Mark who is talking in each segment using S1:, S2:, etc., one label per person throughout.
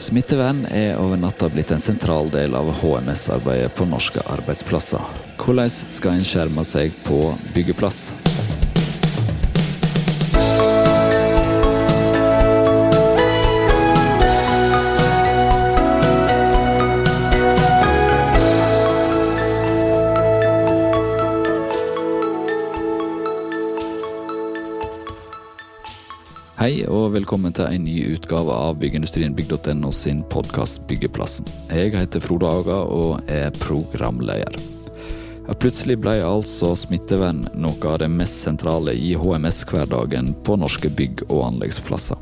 S1: Smittevern er over natta blitt en sentral del av HMS-arbeidet på norske arbeidsplasser. Hvordan skal en skjerme seg på byggeplass? Hei og velkommen til en ny utgave av Byggeindustrien bygg.no sin podkast Byggeplassen. Jeg heter Frode Haga og er programleder. Plutselig ble altså smittevern noe av det mest sentrale i HMS-hverdagen på norske bygg- og anleggsplasser.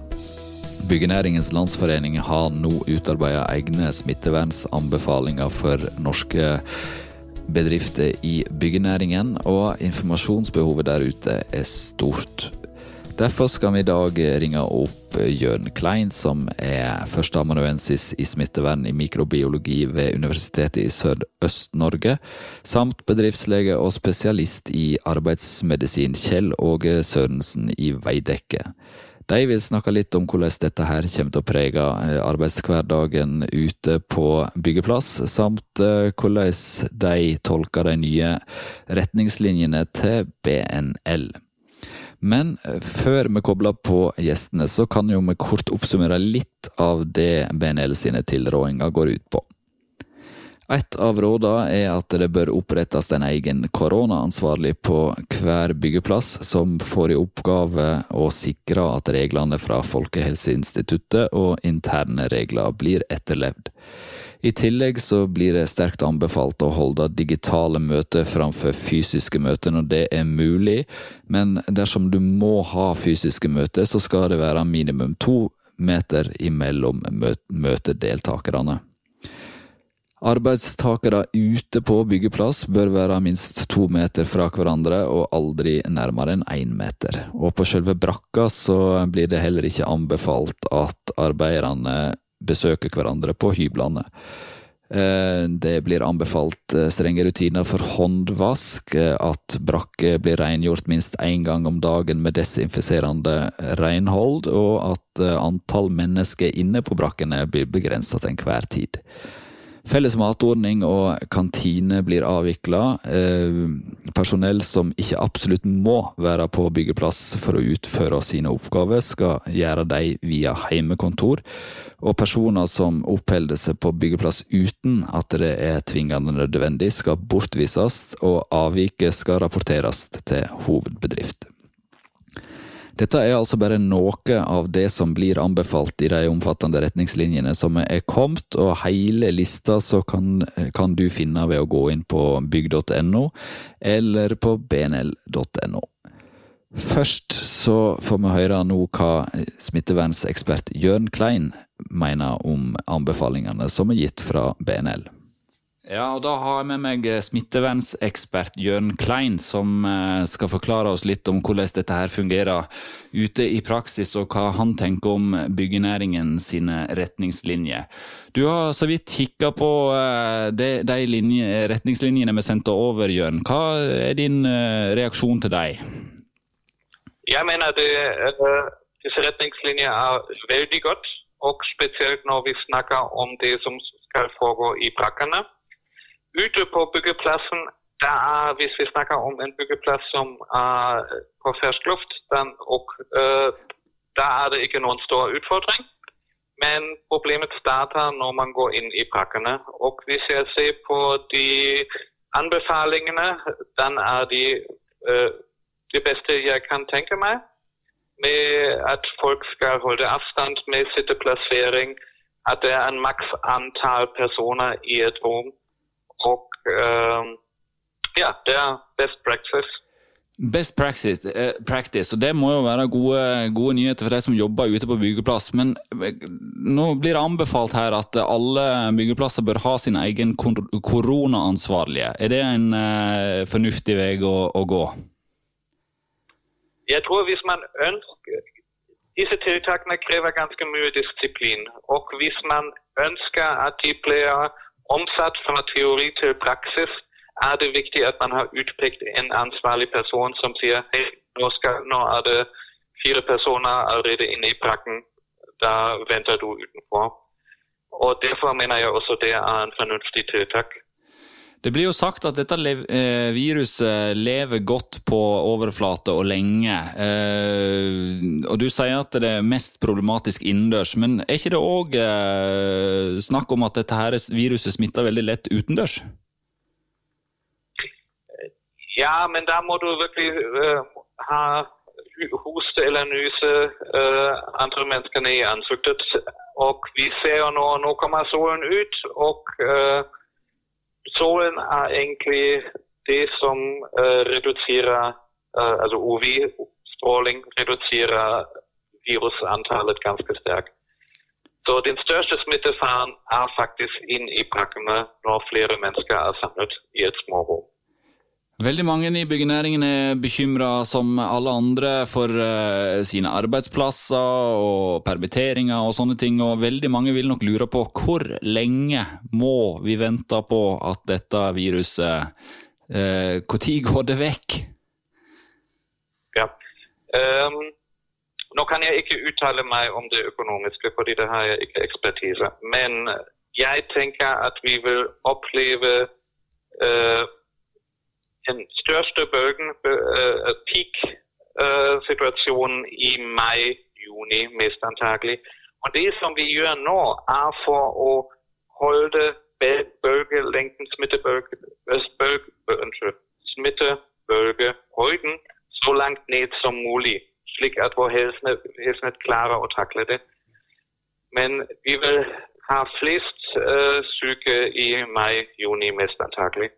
S1: Byggenæringens landsforening har nå utarbeidet egne smittevernsanbefalinger for norske bedrifter i byggenæringen, og informasjonsbehovet der ute er stort. Derfor skal vi i dag ringe opp Jørn Klein, som er førsteamanuensis i smittevern i mikrobiologi ved Universitetet i Sør-Øst-Norge, samt bedriftslege og spesialist i arbeidsmedisin Kjell Åge Sørensen i Veidekke. De vil snakke litt om hvordan dette her kommer til å prege arbeidshverdagen ute på byggeplass, samt hvordan de tolker de nye retningslinjene til BNL. Men før vi kobler på gjestene, så kan jo vi kort oppsummere litt av det BNL sine tilrådinger går ut på. Et av rådene er at det bør opprettes en egen koronaansvarlig på hver byggeplass, som får i oppgave å sikre at reglene fra Folkehelseinstituttet og interne regler blir etterlevd. I tillegg så blir det sterkt anbefalt å holde digitale møter framfor fysiske møter når det er mulig, men dersom du må ha fysiske møter, så skal det være minimum to meter imellom møtedeltakerne. Arbeidstakere ute på byggeplass bør være minst to meter fra hverandre og aldri nærmere enn én meter. Og på selve brakka så blir det heller ikke anbefalt at arbeiderne besøker hverandre på hyblene. Det blir anbefalt strenge rutiner for håndvask, at brakker blir rengjort minst én gang om dagen med desinfiserende renhold, og at antall mennesker inne på brakkene blir begrenset til enhver tid. Felles matordning og kantine blir avvikla. Personell som ikke absolutt må være på byggeplass for å utføre sine oppgaver, skal gjøre de via heimekontor. Og personer som oppholder seg på byggeplass uten at det er tvingende nødvendig, skal bortvises, og avviket skal rapporteres til hovedbedrift. Dette er altså bare noe av det som blir anbefalt i de omfattende retningslinjene som er kommet, og hele lista så kan, kan du finne ved å gå inn på bygg.no eller på bnl.no. Først så får vi høre nå hva smittevernsekspert Jørn Klein mener om anbefalingene som er gitt fra BNL. Ja, og Da har jeg med meg smittevernsekspert Jørn Klein, som skal forklare oss litt om hvordan dette her fungerer ute i praksis, og hva han tenker om byggenæringen sine retningslinjer. Du har så vidt kikka på de, de linje, retningslinjene vi sendte over, Jørn. Hva er din reaksjon til dem?
S2: Jeg mener det, disse retningslinjene er veldig godt, og spesielt når vi snakker om det som skal foregå i brakkene. Ute på byggeplassen, er, hvis vi snakker om en byggeplass som er på fersk luft, den, og, uh, da er det ikke noen stor utfordring. Men problemet starter når man går inn i brakkene. Og hvis jeg ser på de anbefalingene, den er de uh, det beste jeg kan tenke meg. Med at folk skal holde avstand med sitteplassering, at det er en maks antall personer i et rom og uh, ja, det er best practice.
S1: Best practice, eh, practice, og det må jo være gode, gode, nyheter for de som jobber ute på byggeplass. Men nå blir det anbefalt her at alle byggeplasser bør ha sin egen koronaansvarlige. Er det en eh, fornuftig vei å, å, gå?
S2: Jeg tror hvis man ønsker Disse tiltakene krever ganske mye disiplin. Og hvis man ønsker at de blir omsatt fra teori til praksis, er det viktig at man har utpekt en ansvarlig person som sier hei, nå, skal, nå er det fire personer allerede inne i brakken, da venter du utenfor. Og Derfor mener jeg også det er en fornuftig tiltak.
S1: Det blir jo sagt at dette eh, viruset lever godt på overflate og lenge. Eh, og du sier at det er mest problematisk innendørs, men er ikke det òg eh, snakk om at dette her viruset smitter veldig lett utendørs?
S2: Ja, men da må du virkelig ha hoste eller nyse andre menneskene i ansiktet. Og vi ser jo nå, nå kommer solen ut, og solen er egentlig det som uh, reduserer uh, Altså UV-stråling reduserer virusantallet ganske sterkt. Så den største smittefaren er faktisk inn i brakkene når flere mennesker er samlet i et.
S1: Veldig mange i byggenæringen er bekymra som alle andre for uh, sine arbeidsplasser og permitteringer og sånne ting, og veldig mange vil nok lure på hvor lenge må vi vente på at dette viruset Når uh, går det vekk?
S2: Ja. Um, nå kan jeg ikke uttale meg om det økonomiske, fordi det har jeg ikke ekspertise. Men jeg tenker at vi vil oppleve uh, den største bølgen, uh, peak-situasjonen, uh, i mai-juni, mest antagelig. Og det som vi gjør nå, er for å holde bølgelengden, smittebølgehøyden, så langt ned som mulig, slik at vår helsenett klarer å takle det. Men vi vil ha flest uh, syke i mai-juni, mest antagelig.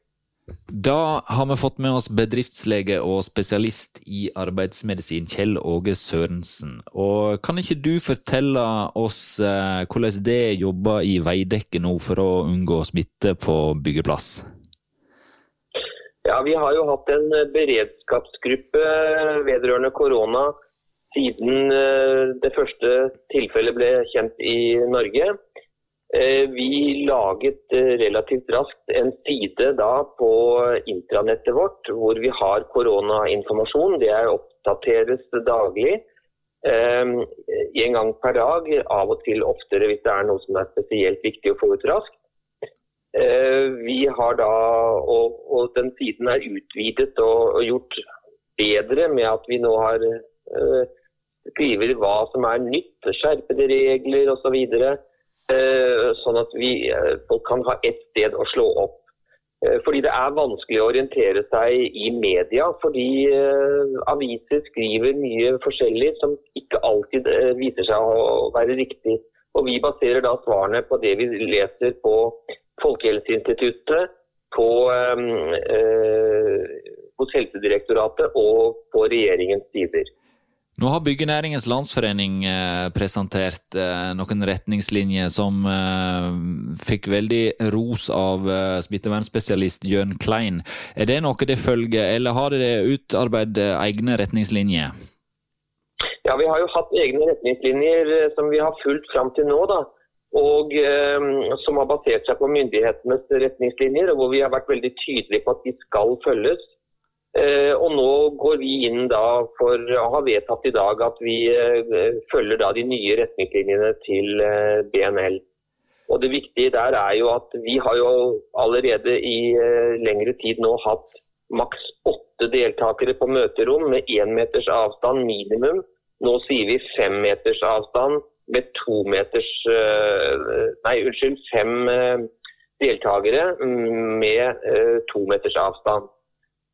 S1: Da har vi fått med oss bedriftslege og spesialist i arbeidsmedisin Kjell Åge Sørensen. Og kan ikke du fortelle oss eh, hvordan det jobber i Veidekke nå for å unngå smitte på byggeplass?
S3: Ja, Vi har jo hatt en beredskapsgruppe vedrørende korona siden eh, det første tilfellet ble kjent i Norge. Eh, vi laget eh, relativt raskt en side på intranettet vårt hvor vi har koronainformasjon. Det er oppdateres daglig. Eh, en gang per dag, av og til oftere hvis det er noe som er spesielt viktig å få ut raskt. Vi har da, og, og den siden er utvidet og, og, gjort bedre med at vi nå har skriver hva som er nytt, skjerpede regler osv. Eh, sånn at vi, eh, folk kan ha ett sted å slå opp. Eh, fordi det er vanskelig å orientere seg i media, fordi aviser skriver mye forskjellig som ikke alltid viser seg å være riktig. Og Vi baserer da svarene på det vi leser på Folkehelseinstituttet, på, eh, hos Helsedirektoratet og på regjeringens sider.
S1: Nå har Byggenæringens Landsforening eh, presentert eh, noen retningslinjer som eh, fikk veldig ros av smittevernspesialist Jørn Klein. Er det noe det følger, eller har dere utarbeidet egne retningslinjer?
S3: Ja, Vi har jo hatt egne retningslinjer som vi har fulgt fram til nå. da. Og Som har basert seg på myndighetenes retningslinjer, og hvor vi har vært veldig tydelige på at de skal følges. Eh, og nå går vi inn da for å ha vedtatt i dag at vi eh, følger da de nye retningslinjene til eh, BNL. Og Det viktige der er jo at vi har jo allerede i lengre tid nå hatt maks åtte deltakere på møterom med én meters avstand minimum. Nå sier vi fem meters avstand med to meters Nei, unnskyld, fem deltakere mm, med to meters avstand.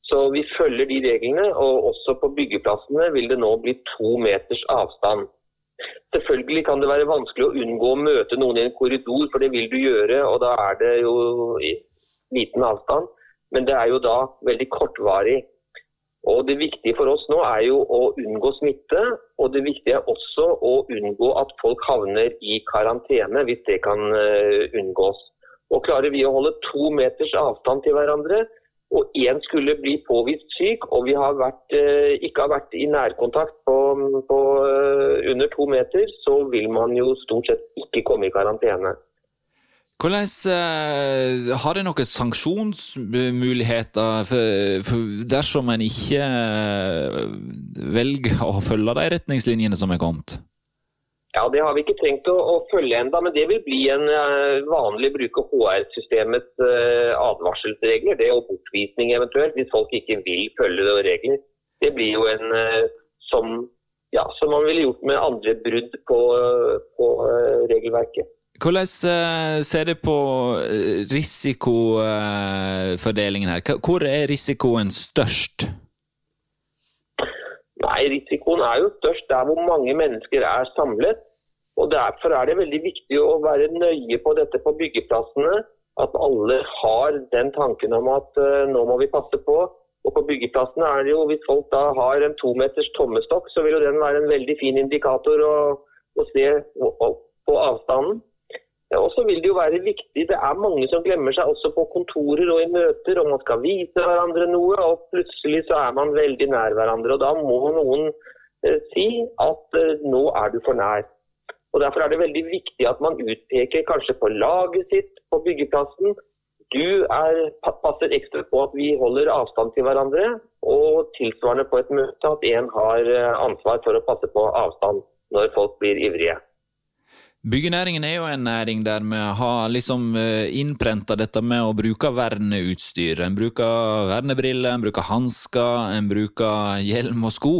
S3: Så vi følger de reglene, og også på byggeplassene vil det nå bli to meters avstand. Selvfølgelig kan det være vanskelig å unngå å møte noen i en korridor, for det vil du gjøre, og da er det jo i liten avstand. Men det er jo da veldig kortvarig. Og Det viktige for oss nå er jo å unngå smitte, og det viktige er også å unngå at folk havner i karantene, hvis det kan eh, unngås. Og Klarer vi å holde to meters avstand til hverandre, og én skulle bli påvist syk, og vi har vært, eh, ikke har vært i nærkontakt på, på eh, under to meter, så vil man jo stort sett ikke komme i karantene.
S1: Hvordan, uh, har det noen sanksjonsmuligheter for, for dersom en ikke velger å følge de retningslinjene som er kommet?
S3: Ja, Det har vi ikke trengt å, å følge enda, men det vil bli en uh, vanlig bruke HR-systemets uh, advarselsregler. Det og bortvisning eventuelt, hvis folk ikke vil følge regler. Det blir jo en uh, som, ja, som man ville gjort med andre brudd på, på regelverket.
S1: Hvordan ser du på risikofordelingen her? Hvor er risikoen størst?
S3: Risikoen er jo størst der hvor mange mennesker er samlet. og Derfor er det veldig viktig å være nøye på dette på byggeplassene. At alle har den tanken om at uh, nå må vi passe på. Og På byggeplassene er det jo, Hvis folk da har en to meters tommestokk, så vil jo den være en veldig fin indikator å, å se på avstanden. Og så vil det jo være viktig, det er mange som glemmer seg også på kontorer og i møter og man skal vise hverandre noe, og plutselig så er man veldig nær hverandre. og Da må noen si at eh, nå er du for nær. Og Derfor er det veldig viktig at man utpeker kanskje på laget sitt på byggeplassen. Du er, passer ekstra på at vi holder avstand til hverandre, og tilsvarende på et møte at en har eh, ansvar for å passe på avstand når folk blir ivrige.
S1: Byggenæringen er jo en næring der vi har liksom eh, innprenta dette med å bruke verneutstyr. En bruker vernebriller, en bruker hansker, en bruker hjelm og sko.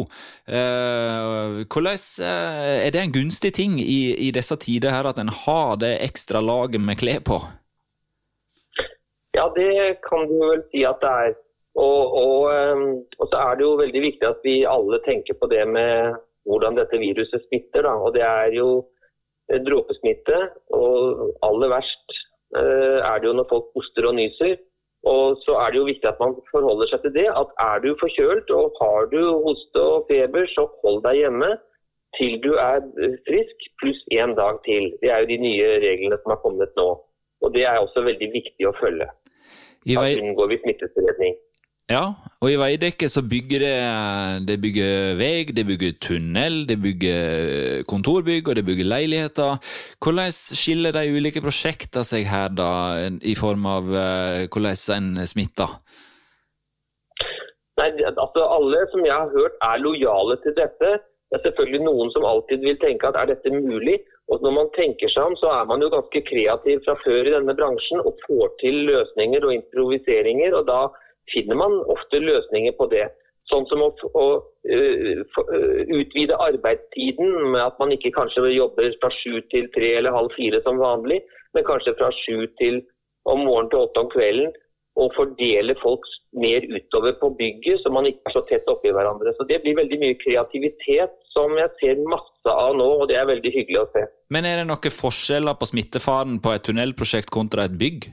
S1: Eh, hvordan eh, Er det en gunstig ting i, i disse tider her at en har det ekstra laget med klær på?
S3: Ja, det kan du vel si at det er. Og, og, og, så er det jo veldig viktig at vi alle tenker på det med hvordan dette viruset smitter. Da. Og det er jo dråpesmitte. Og aller verst eh, er det jo når folk hoster og nyser. Og så er det jo viktig at man forholder seg til det. At er du forkjølt og har du hoste og feber, så hold deg hjemme til du er frisk, pluss én dag til. Det er jo de nye reglene som har kommet nå. Og det er også veldig viktig å følge. Ivar, unngår vi smittespredning.
S1: Ja, og i Veidekke så bygger det, det bygger vei, det bygger tunnel, det bygger kontorbygg og det bygger leiligheter. Hvordan skiller de ulike prosjektene seg her, da, i form av uh, hvordan en smitter?
S3: Nei, altså Alle som jeg har hørt er lojale til dette. Det er selvfølgelig noen som alltid vil tenke at er dette mulig? Og når man tenker seg om, så er man jo ganske kreativ fra før i denne bransjen og får til løsninger og improviseringer. og da finner man ofte løsninger på det. Sånn som å, å uh, utvide arbeidstiden med at man ikke kanskje jobber fra sju til tre eller halv fire som vanlig, men kanskje fra sju til om morgenen til åtte om kvelden. Og fordele folk mer utover på bygget, så man ikke er så tett oppi hverandre. Så Det blir veldig mye kreativitet som jeg ser masse av nå, og det er veldig hyggelig å se.
S1: Men er det noen forskjeller på smittefaren på et tunnelprosjekt kontra et bygg?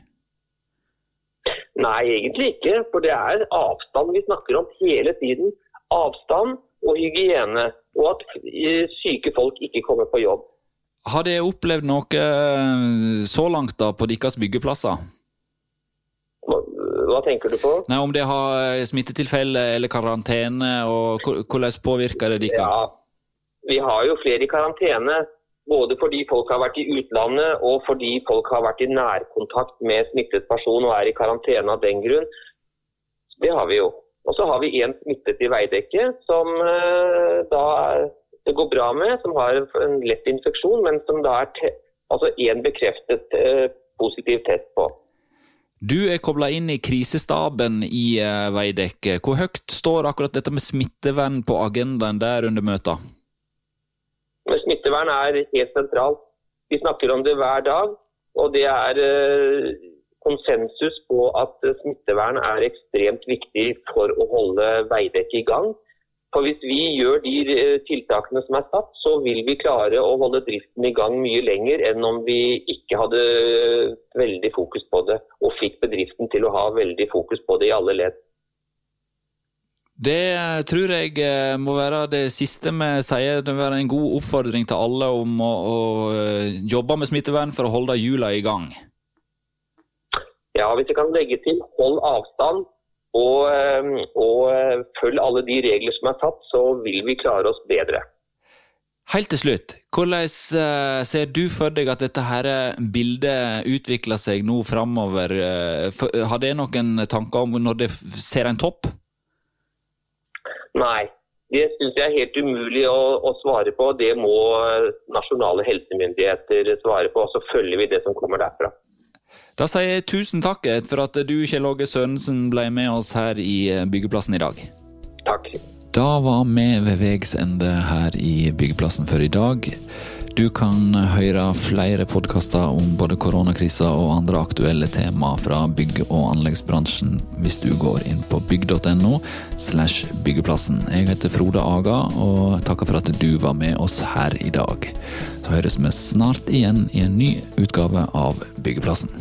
S3: Nei, egentlig ikke. For det er avstand vi snakker om hele tiden. Avstand og hygiene. Og at eh, syke folk ikke kommer på jobb.
S1: Har dere opplevd noe eh, så langt da på deres byggeplasser?
S3: Hva, hva, tenker du på?
S1: Nei, Om det har eh, smittetilfelle eller karantene, og hvordan påvirker det dere?
S3: Ja, vi har jo flere i karantene. Både fordi folk har vært i utlandet og fordi folk har vært i nærkontakt med smittet person og er i karantene av den grunn. Det har vi jo. Og så har vi én smittet i Veidekke som uh, da det går bra med, som har en lett infeksjon, men som da er altså bekreftet uh, positiv test på.
S1: Du er kobla inn i krisestaben i uh, Veidekke. Hvor høyt står akkurat dette med smittevern på agendaen der under møtet?
S3: Smittevern er helt sentralt. Vi snakker om det hver dag. Og det er eh, konsensus på at smittevern er ekstremt viktig for å holde Veidekke i gang. For Hvis vi gjør de eh, tiltakene som er satt, så vil vi klare å holde driften i gang mye lenger enn om vi ikke hadde veldig fokus på det, og fikk bedriften til å ha veldig fokus på det i alle ledd.
S1: Det tror jeg eh, må være det siste vi sier. Det må være en god oppfordring til alle om å, å eh, jobbe med smittevern for å holde hjula i gang.
S3: Ja, hvis jeg kan legge til hold avstand og, eh, og følg alle de regler som er tatt, så vil vi klare oss bedre.
S1: Helt til slutt, hvordan ser du for deg at dette her bildet utvikler seg nå framover? Har det noen tanker om når det ser en topp?
S3: Nei. Det syns jeg er helt umulig å, å, svare på. Det må nasjonale helsemyndigheter svare på. og Så følger vi det som kommer derfra.
S1: Da sier jeg tusen takk for at du, Kjell Åge Sørensen, ble med oss her i Byggeplassen i dag.
S3: Takk.
S1: Da var vi ved veis ende her i Byggeplassen for i dag. Du kan høre flere podkaster om både koronakrisa og andre aktuelle tema fra bygg- og anleggsbransjen hvis du går inn på bygg.no slash byggeplassen. Jeg heter Frode Aga og takker for at du var med oss her i dag. Så høres vi snart igjen i en ny utgave av Byggeplassen.